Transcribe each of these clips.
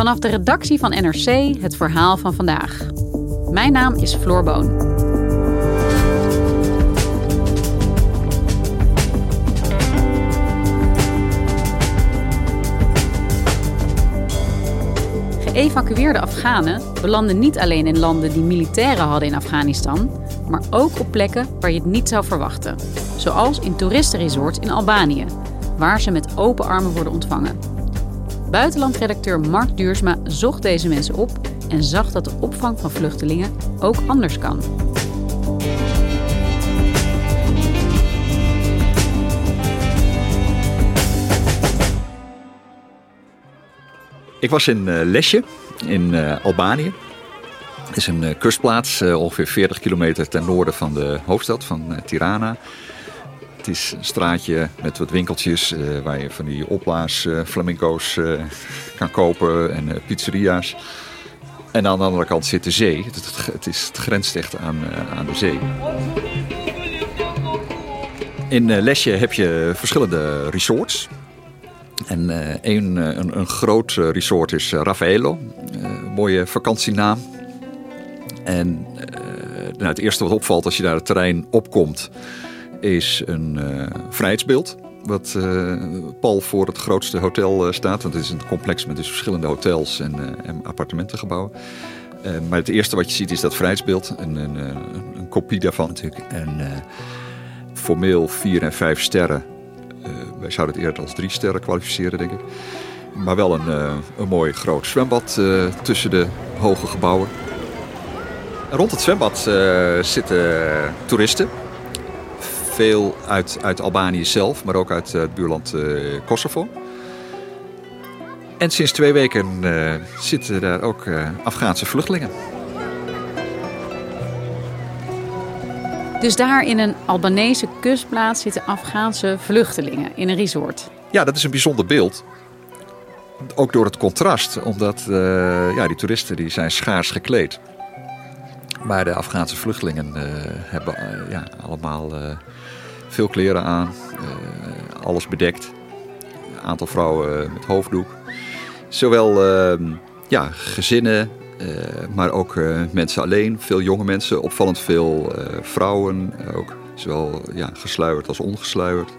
Vanaf de redactie van NRC het verhaal van vandaag. Mijn naam is Floor Boon. Geëvacueerde Afghanen belanden niet alleen in landen die militairen hadden in Afghanistan, maar ook op plekken waar je het niet zou verwachten. Zoals in toeristenresorts in Albanië, waar ze met open armen worden ontvangen. Buitenlandredacteur Mark Duursma zocht deze mensen op en zag dat de opvang van vluchtelingen ook anders kan. Ik was in uh, Lesje in uh, Albanië. Het is een uh, kustplaats, ongeveer 40 kilometer ten noorden van de hoofdstad, van Tirana. Het is een straatje met wat winkeltjes waar je van die opblaas flamenco's kan kopen en pizzeria's. En aan de andere kant zit de zee. Het, is, het grenst echt aan, aan de zee. In Lesje heb je verschillende resorts. En een, een, een, groot resort is Raffaello. mooie vakantienaam. En nou, het eerste wat opvalt als je daar het terrein opkomt... is een vrijheidsbeeld. Wat pal voor het grootste hotel staat. Want het is een complex met dus verschillende hotels en, en appartementengebouwen. maar het eerste wat je ziet is dat vrijheidsbeeld. Een, een, kopie daarvan natuurlijk. En formeel vier en vijf sterren wij zouden het eerder als drie sterren kwalificeren, denk ik. Maar wel een, uh, een mooi groot zwembad uh, tussen de hoge gebouwen. Rond het zwembad uh, zitten toeristen. Veel uit, uit Albanië zelf, maar ook uit het buurland Kosovo. En sinds twee weken zitten daar ook Afghaanse vluchtelingen. Dus daar in een Albanese kustplaats zitten Afghaanse vluchtelingen in een resort. Ja, dat is een bijzonder beeld. Ook door het contrast, omdat uh, ja, die toeristen die zijn schaars gekleed. Maar de Afghaanse vluchtelingen uh, hebben uh, ja, allemaal veel kleren aan, alles bedekt. Een aantal vrouwen met hoofddoek. Zowel ehm, ja, gezinnen, maar ook mensen alleen, veel jonge mensen, opvallend veel vrouwen, ook zowel ja, gesluierd als ongesluierd.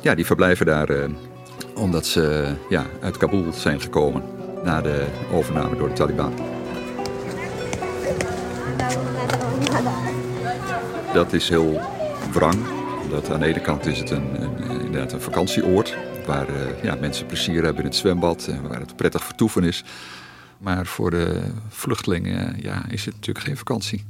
Ja, die verblijven daar omdat ze ja, uit Kabul zijn gekomen na de overname door de Taliban. Dat is heel wrang, omdat aan de ene kant is het een, een inderdaad een vakantieoord waar ja, mensen plezier hebben in het zwembad en waar het prettig vertoeven is. Maar voor de vluchtelingen ja, is het natuurlijk geen vakantie.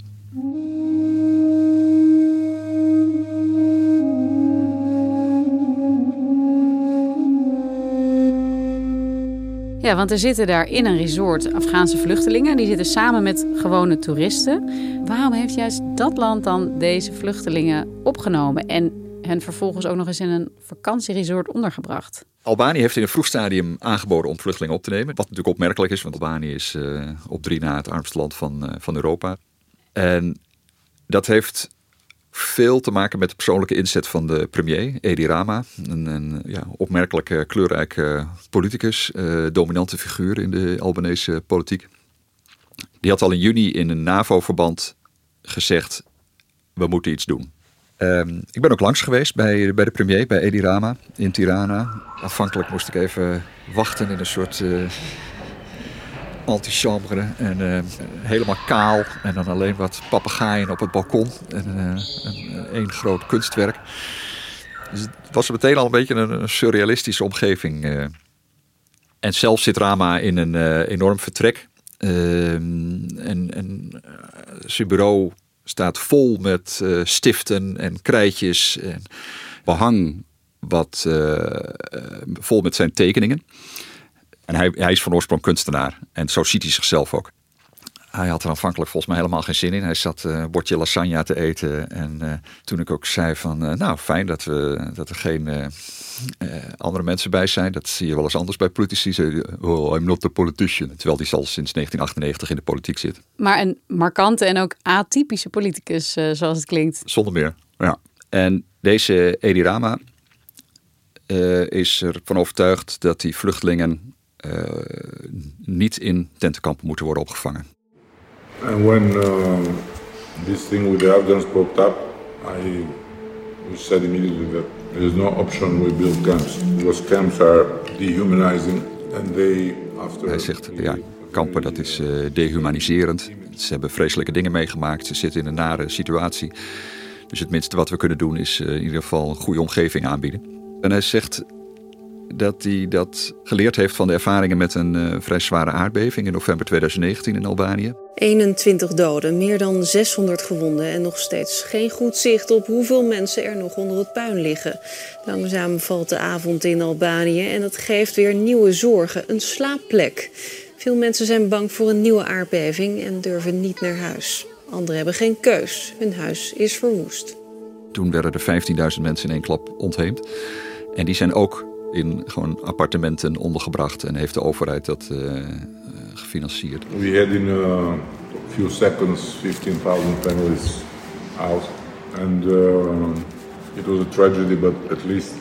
Ja, want er zitten daar in een resort Afghaanse vluchtelingen. Die zitten samen met gewone toeristen. Waarom heeft juist dat land dan deze vluchtelingen opgenomen en hen vervolgens ook nog eens in een vakantieresort ondergebracht? Albanië heeft in een vroeg stadium aangeboden om vluchtelingen op te nemen. Wat natuurlijk opmerkelijk is, want Albanië is uh, op drie na het armste land van, uh, van Europa. En dat heeft veel te maken met de persoonlijke inzet van de premier, Edi Rama. Een, een ja, opmerkelijke, kleurrijke politicus, uh, dominante figuur in de Albanese politiek. Die had al in juni in een NAVO-verband gezegd: we moeten iets doen. Um, ik ben ook langs geweest bij, bij de premier, bij Edi Rama in Tirana. Aanvankelijk moest ik even wachten in een soort uh, antichambre. En uh, helemaal kaal. En dan alleen wat papegaaien op het balkon. En uh, een, één groot kunstwerk. Dus het was meteen al een beetje een, surrealistische omgeving. En zelf zit Rama in een enorm vertrek. En, zijn bureau staat vol met stiften en krijtjes en behang wat vol met zijn tekeningen. En hij, hij is van oorsprong kunstenaar en zo ziet hij zichzelf ook. Hij had er aanvankelijk volgens mij helemaal geen zin in. Hij zat een bordje lasagne te eten. En uh, toen ik ook zei van, uh, nou fijn dat, we, dat er geen uh, andere mensen bij zijn. Dat zie je wel eens anders bij politici. Zei, oh, I'm not a politician. Terwijl die al sinds 1998 in de politiek zit. Maar een markante en ook atypische politicus, zoals het klinkt. Zonder meer, ja. En deze Edi Rama is ervan overtuigd dat die vluchtelingen niet in tentenkampen moeten worden opgevangen. And when uh, this thing with the Afghans popped up, I said immediately that there is no option we build camps because camps are dehumanizing and they after. Hij zegt ja, kampen dat is uh, dehumaniserend. Ze hebben vreselijke dingen meegemaakt. Ze zitten in een nare situatie. Dus het minste wat we kunnen doen is uh, in ieder geval een goede omgeving aanbieden. En hij zegt dat hij dat geleerd heeft van de ervaringen met een uh, vrij zware aardbeving in november 2019 in Albanië. 21 doden, meer dan 600 gewonden en nog steeds geen goed zicht op hoeveel mensen er nog onder het puin liggen. Langzaam valt de avond in Albanië en dat geeft weer nieuwe zorgen, een slaapplek. Veel mensen zijn bang voor een nieuwe aardbeving en durven niet naar huis. Anderen hebben geen keus, hun huis is verwoest. Toen werden er 15.000 mensen in één klap ontheemd. En die zijn ook in gewoon appartementen ondergebracht en heeft de overheid dat uh, gefinancierd. We had in a few seconds 15,000 families out and uh, it was a tragedy but at least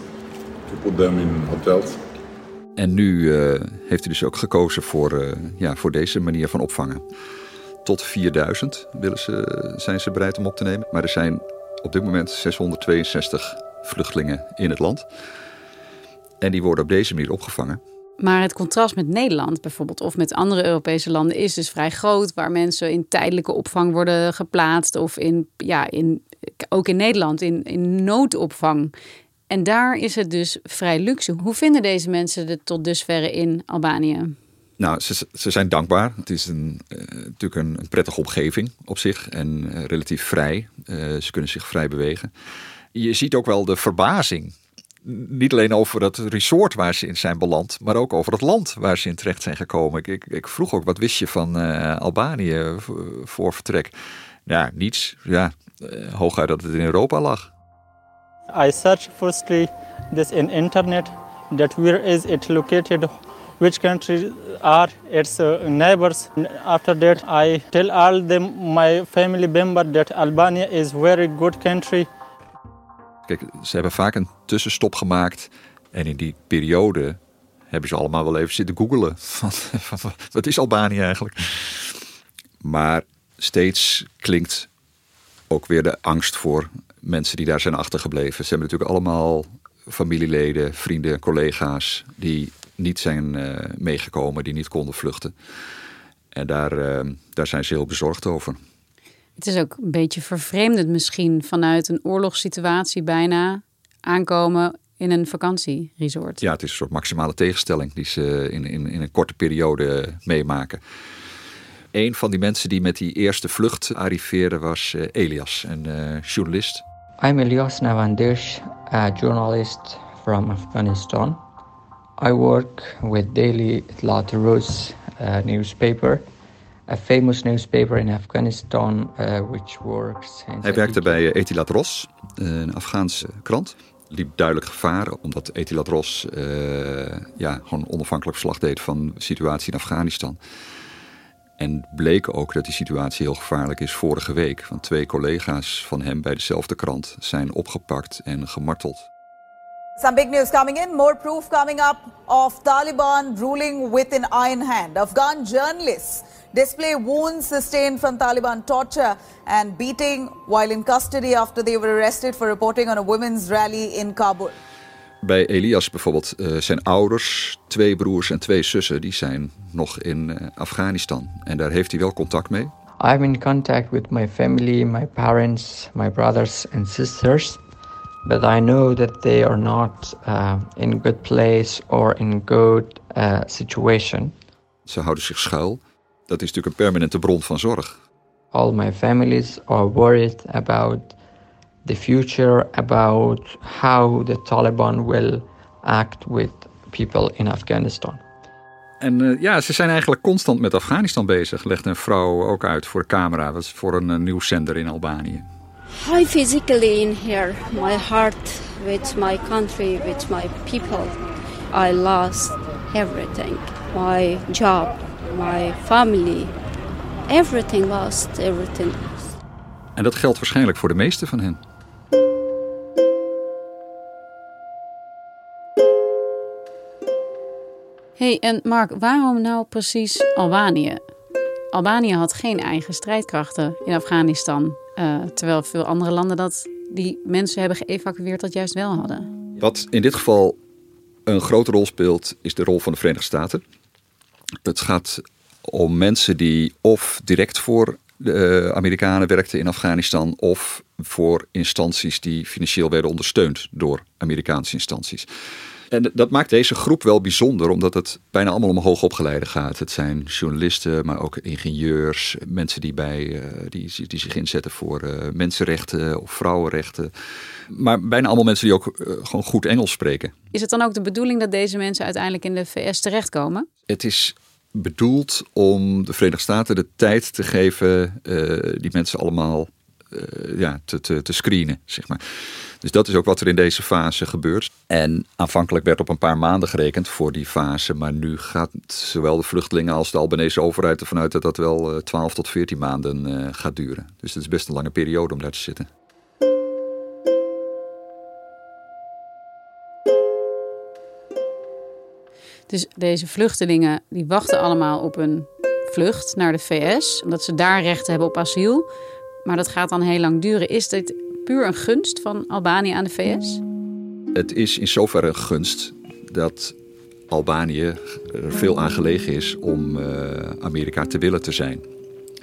to put them in hotels. En nu uh, heeft hij dus ook gekozen voor, ja, voor deze manier van opvangen. Tot 4000 willen ze, zijn ze bereid om op te nemen. Maar er zijn op dit moment 662 vluchtelingen in het land. En die worden op deze manier opgevangen. Maar het contrast met Nederland bijvoorbeeld of met andere Europese landen is dus vrij groot, waar mensen in tijdelijke opvang worden geplaatst of in, ja, in, ook in Nederland in, in noodopvang. En daar is het dus vrij luxe. Hoe vinden deze mensen het tot dusverre in Albanië? Nou, ze, ze zijn dankbaar. Het is een, uh, natuurlijk een, een, prettige omgeving op zich en uh, relatief vrij. Uh, ze kunnen zich vrij bewegen. Je ziet ook wel de verbazing niet alleen over het resort waar ze in zijn beland, maar ook over het land waar ze in terecht zijn gekomen. Ik, ik, vroeg ook, wat wist je van uh, Albanië voor vertrek? Ja, niets. Ja, uh, hooguit dat het in Europa lag. I searched firstly this in internet that where is it located which countries are its uh, neighbors. After that, I tell all them my family member that Albania is very good country. Kijk, ze hebben vaak een tussenstop gemaakt. En in die periode hebben ze allemaal wel even zitten googelen. Wat is Albanië eigenlijk? Maar steeds klinkt ook weer de angst voor mensen die daar zijn achtergebleven. Ze hebben natuurlijk allemaal familieleden, vrienden, collega's die niet zijn uh, meegekomen, die niet konden vluchten. En daar, uh, daar zijn ze heel bezorgd over. Het is ook een beetje vervreemdend misschien vanuit een oorlogssituatie bijna aankomen in een vakantieresort. Ja, het is een soort maximale tegenstelling die ze in, in, in een korte periode meemaken. Een van die mensen die met die eerste vlucht arriveerde was uh, Elias, een uh, journalist. I'm Elias Navandesh, a journalist from Afghanistan. I work with Daily Itlaat Rus uh, newspaper a famous newspaper in Afghanistan uh, which works. Hij werkte bij eh, Etilat Ros, een Afghaanse krant. Liep duidelijk gevaar omdat Etilat Ros uh, ja, gewoon onafhankelijk verslag deed van de situatie in Afghanistan. En bleek ook dat die situatie heel gevaarlijk is vorige week. Want twee collega's van hem bij dezelfde krant zijn opgepakt en gemarteld. Some big news coming in. More proof coming up of Taliban ruling with an iron hand. Afghan journalists display wounds sustained from Taliban torture and beating while in custody after they were arrested for reporting on a women's rally in Kabul. Bij Elias bijvoorbeeld uh, zijn ouders, twee broers en twee zussen, die zijn nog in uh, Afghanistan. En daar heeft hij wel contact mee. I'm in contact with my family, my parents, my brothers and sisters. But I know that they are not uh, in good place or in good situation. Ze houden zich schuil dat is natuurlijk een permanente bron van zorg. All my families are worried about the future, about how the Taliban will act with people in Afghanistan. En uh, ja, ze zijn eigenlijk constant met Afghanistan bezig, legt een vrouw ook uit voor de camera, dat is voor een uh, nieuwszender in Albanië. I physically in here, my heart with my country, with my people. I lost everything, my job, my family. Everything lost, everything lost. En dat geldt waarschijnlijk voor de meeste van hen. hey, en Mark, waarom nou precies Albanië? Albanië had geen eigen strijdkrachten in Afghanistan. Uh, terwijl veel andere landen dat die mensen hebben geëvacueerd dat juist wel hadden. Wat in dit geval een grote rol speelt, is de rol van de Verenigde Staten. Het gaat om mensen die of direct voor de Amerikanen werkten in Afghanistan of voor instanties die financieel werden ondersteund door Amerikaanse instanties. En dat maakt deze groep wel bijzonder, omdat het bijna allemaal om hoogopgeleide gaat. Het zijn journalisten, maar ook ingenieurs, mensen die, bij, uh, die, die zich inzetten voor uh, mensenrechten of vrouwenrechten. Maar bijna allemaal mensen die ook uh, gewoon goed Engels spreken. Is het dan ook de bedoeling dat deze mensen uiteindelijk in de VS terechtkomen? Het is bedoeld om de Verenigde Staten de tijd te geven die mensen allemaal ja, te, te, te screenen, zeg maar. Dus dat is ook wat er in deze fase gebeurt. En aanvankelijk werd op een paar maanden gerekend voor die fase. Maar nu gaat zowel de vluchtelingen als de Albanese overheid ervan uit dat dat wel 12 eh, tot 14 maanden uh, gaat duren. Dus het is best een lange periode om daar te zitten. Dus deze vluchtelingen die wachten allemaal op een vlucht naar de VS, omdat ze daar recht hebben op asiel. Maar dat gaat dan heel lang duren. Is dit puur een gunst van Albanië aan de VS? Het is in zoverre een gunst dat Albanië er veel aan gelegen is om uh, Amerika te willen te zijn.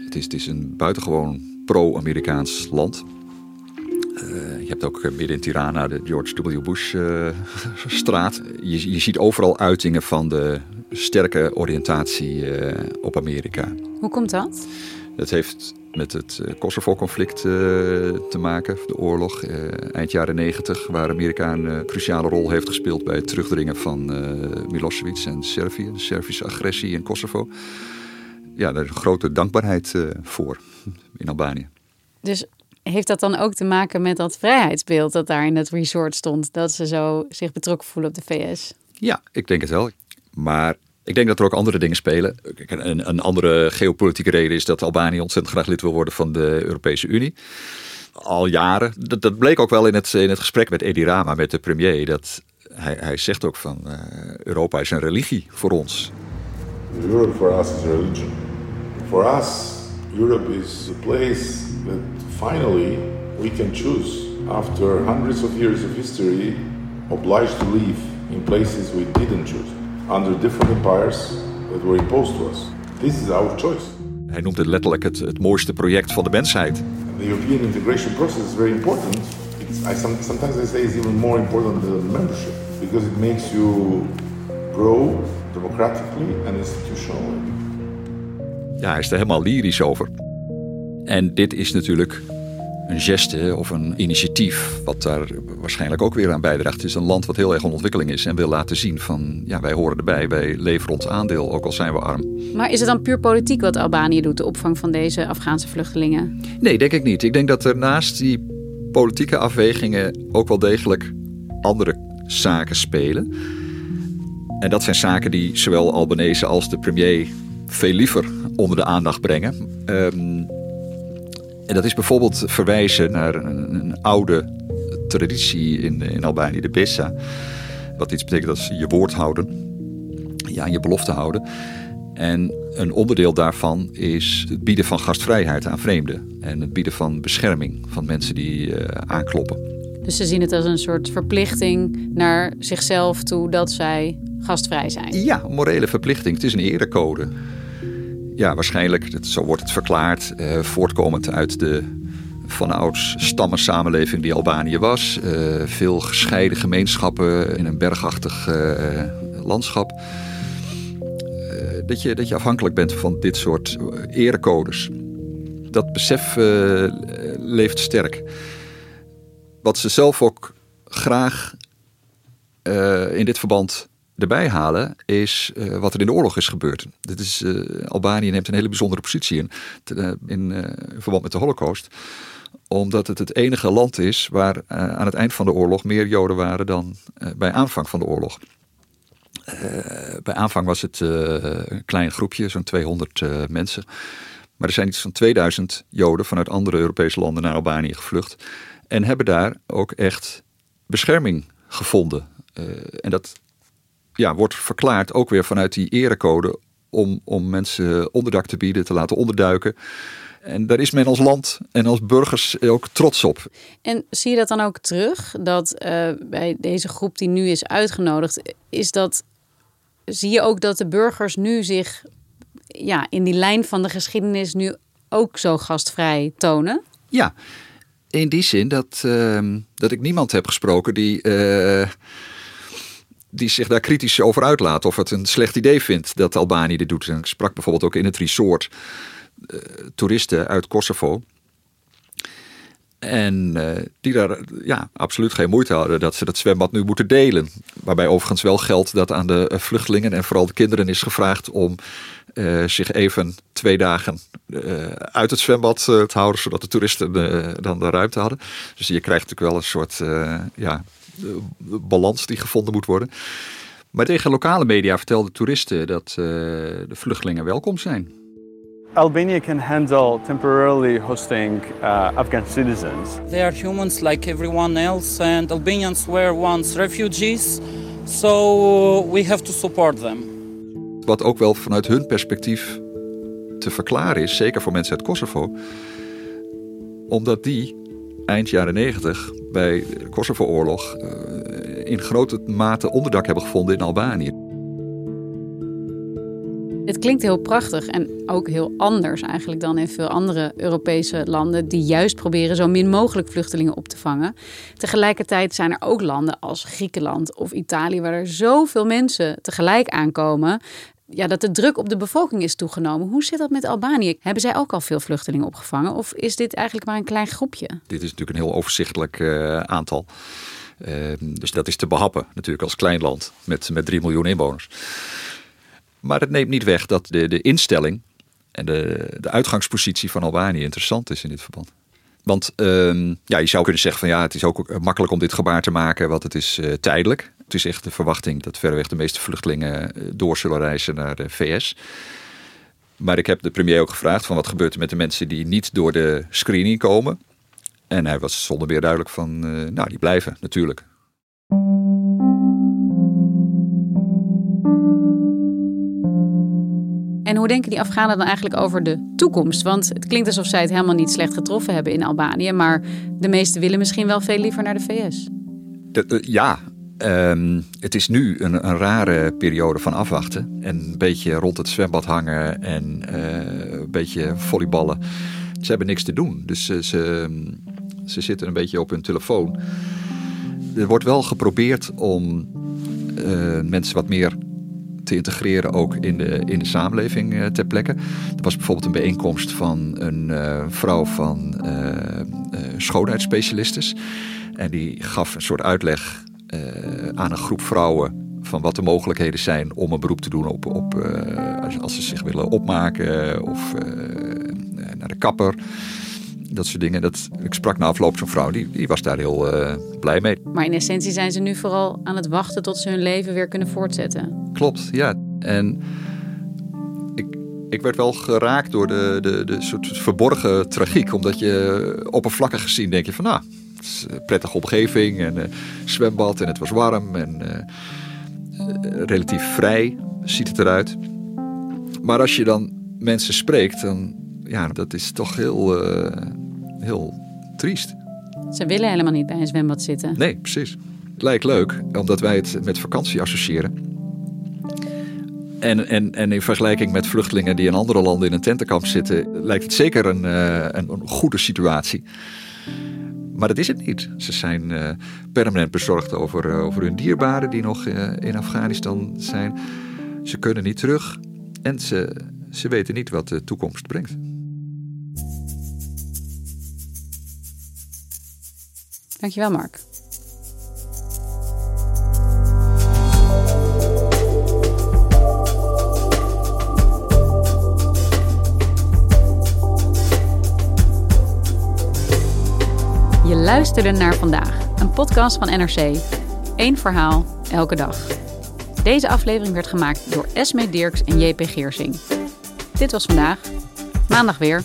Het is, het is een buitengewoon pro-Amerikaans land. Uh, je hebt ook midden in Tirana de George W. Bush-straat. Uh, je, je ziet overal uitingen van de sterke oriëntatie op Amerika. Hoe komt dat? Dat heeft met het eh, Kosovo-conflict eh, te maken, de oorlog eh, eind jaren 90, waar Amerika een cruciale rol heeft gespeeld bij het terugdringen van Milosevic en Servië, de Servische agressie in Kosovo. Ja, daar is een grote dankbaarheid voor in Albanië. Dus heeft dat dan ook te maken met dat vrijheidsbeeld dat daar in het resort stond, dat ze zo zich betrokken voelen op de VS? Ja, ik denk het wel. Maar ik denk dat er ook andere dingen spelen. Een, een andere geopolitieke reden is dat Albanië ontzettend graag lid wil worden van de Europese Unie. Al jaren. Dat, dat bleek ook wel in het, in het gesprek met Edi Rama, met de premier. Dat hij, hij zegt ook van uh, Europa is een religie voor ons. Europe for us is a religion. For us, Europe is a place that finally we can choose. After hundreds of years of history, obliged to live in places we didn't choose under different empires that were imposed to us. This is our choice. Hij noemt het letterlijk het, het mooiste project van de mensheid. The European integration process is very important. It's, I, sometimes I say it's even more important than membership because it makes you grow democratically and institutionally. Ja, hij is er helemaal lyrisch over. En dit is natuurlijk een geste of een initiatief wat daar waarschijnlijk ook weer aan bijdraagt. Het is een land wat heel erg in ontwikkeling is en wil laten zien van ja, wij horen erbij, wij leveren ons aandeel, ook al zijn we arm. Maar is het dan puur politiek wat Albanië doet, de opvang van deze Afghaanse vluchtelingen? Nee, denk ik niet. Ik denk dat er naast die politieke afwegingen ook wel degelijk andere zaken spelen. En dat zijn zaken die zowel Albanese als de premier veel liever onder de aandacht brengen. Um, en dat is bijvoorbeeld verwijzen naar een, een oude traditie in, in Albanië, de Bessa. Wat iets betekent dat je woord houden, ja, je belofte houden. En een onderdeel daarvan is het bieden van gastvrijheid aan vreemden. En het bieden van bescherming van mensen die uh, aankloppen. Dus ze zien het als een soort verplichting naar zichzelf toe dat zij gastvrij zijn. Ja, morele verplichting. Het is een erecode ja, waarschijnlijk, zo wordt het verklaard, uh, voortkomend uit de vanouds stammensamenleving die Albanië was. Uh, veel gescheiden gemeenschappen in een bergachtig uh, landschap. dat, je, dat je afhankelijk bent van dit soort erecodes. Dat besef leeft sterk. Wat ze zelf ook graag in dit verband erbij halen is uh, wat er in de oorlog is gebeurd. Dit is, uh, Albanië neemt een hele bijzondere positie uh, in verband met de Holocaust omdat het het enige land is waar aan het eind van de oorlog meer Joden waren dan bij aanvang van de oorlog. bij aanvang was het een klein groepje, zo'n 200 mensen. Maar er zijn iets van 2000 Joden vanuit andere Europese landen naar Albanië gevlucht. En hebben daar ook echt bescherming gevonden. en dat ja, wordt verklaard ook weer vanuit die erecode om, om mensen onderdak te bieden, te laten onderduiken. En daar is men als land en als burgers ook trots op. En zie je dat dan ook terug? Dat uh, bij deze groep die nu is uitgenodigd, is dat. Zie je ook dat de burgers nu zich ja, in die lijn van de geschiedenis nu ook zo gastvrij tonen? Ja, in die zin dat, uh, dat ik niemand heb gesproken die. Uh, die zich daar kritisch over uitlaat of het een slecht idee vindt dat Albanië dit doet. En ik sprak bijvoorbeeld ook in het resort uh, toeristen uit Kosovo. En uh, die daar ja, absoluut geen moeite hadden dat ze dat zwembad nu moeten delen. Waarbij overigens wel geldt dat aan de vluchtelingen en vooral de kinderen is gevraagd om zich even twee dagen uit het zwembad te houden, zodat de toeristen dan de ruimte hadden. Dus je krijgt natuurlijk wel een soort ja, balans die gevonden moet worden. Maar tegen lokale media vertelden toeristen dat de vluchtelingen welkom zijn. Albania can handle temporarily hosting uh, Afghan citizens. They are humans like everyone else, and Albanians were once refugees, so we have to support them. Wat ook wel vanuit hun perspectief te verklaren is, zeker voor mensen uit Kosovo, omdat die eind jaren 90 bij de Kosovo-oorlog uh, in grote mate onderdak hebben gevonden in Albanië. Het klinkt heel prachtig en ook heel anders eigenlijk dan in veel andere Europese landen die juist proberen zo min mogelijk vluchtelingen op te vangen. Tegelijkertijd zijn er ook landen als Griekenland of Italië waar er zoveel mensen tegelijk aankomen. Ja, dat de druk op de bevolking is toegenomen. Hoe zit dat met Albanië? Hebben zij ook al veel vluchtelingen opgevangen? Of is dit eigenlijk maar een klein groepje? Dit is natuurlijk een heel overzichtelijk uh, aantal. Uh, dus dat is te behappen natuurlijk als klein land met, met 3 miljoen inwoners. Maar het neemt niet weg dat de, de instelling en de, de uitgangspositie van Albanië interessant is in dit verband. Want uh, ja, je zou kunnen zeggen van ja, het is ook makkelijk om dit gebaar te maken, want het is uh, tijdelijk. Het is echt de verwachting dat verreweg de meeste vluchtelingen eh, door zullen reizen naar de VS. Maar ik heb de premier ook gevraagd van wat gebeurt er met de mensen die niet door de screening komen. En hij was zonder meer duidelijk van, uh, nou die blijven natuurlijk. En hoe denken die Afghanen dan eigenlijk over de toekomst? Want het klinkt alsof zij het helemaal niet slecht getroffen hebben in Albanië. Maar de meesten willen misschien wel veel liever naar de VS. De, uh, ja, um, het is nu een, een, rare periode van afwachten. En een beetje rond het zwembad hangen en uh, een beetje volleyballen. Ze hebben niks te doen. Dus uh, ze, ze zitten een beetje op hun telefoon. Er wordt wel geprobeerd om mensen wat meer te integreren ook in de, in de samenleving uh, ter plekke. Er was bijvoorbeeld een bijeenkomst van een vrouw van schoonheidsspecialistes. En die gaf een soort uitleg aan een groep vrouwen van wat de mogelijkheden zijn om een beroep te doen op, op als, als, ze zich willen opmaken of naar de kapper dat soort dingen. Dat, ik sprak na afloop zo'n vrouw, die, die was daar heel uh, blij mee. Maar in essentie zijn ze nu vooral aan het wachten tot ze hun leven weer kunnen voortzetten. Klopt, ja. En ik, ik werd wel geraakt door de, de, de soort verborgen tragiek. Omdat je oppervlakkig gezien denk je van, nou, prettige omgeving en uh, zwembad en het was warm en uh, relatief vrij ziet het eruit. Maar als je dan mensen spreekt, dan ja, dat is toch heel, heel triest. Ze willen helemaal niet bij een zwembad zitten. Nee, precies. Het lijkt leuk, omdat wij het met vakantie associëren. En, en, en in vergelijking met vluchtelingen die in andere landen in een tentenkamp zitten, lijkt het zeker een, uh, een, een, goede situatie. Maar dat is het niet. Ze zijn uh, permanent bezorgd over, uh, over hun dierbaren die nog in Afghanistan zijn. Ze kunnen niet terug en ze, ze weten niet wat de toekomst brengt. Dankjewel, Mark. Luisterde naar vandaag, een podcast van NRC. Eén verhaal, elke dag. Deze aflevering werd gemaakt door Esme Dirks en JP Geersing. Dit was vandaag. Maandag weer.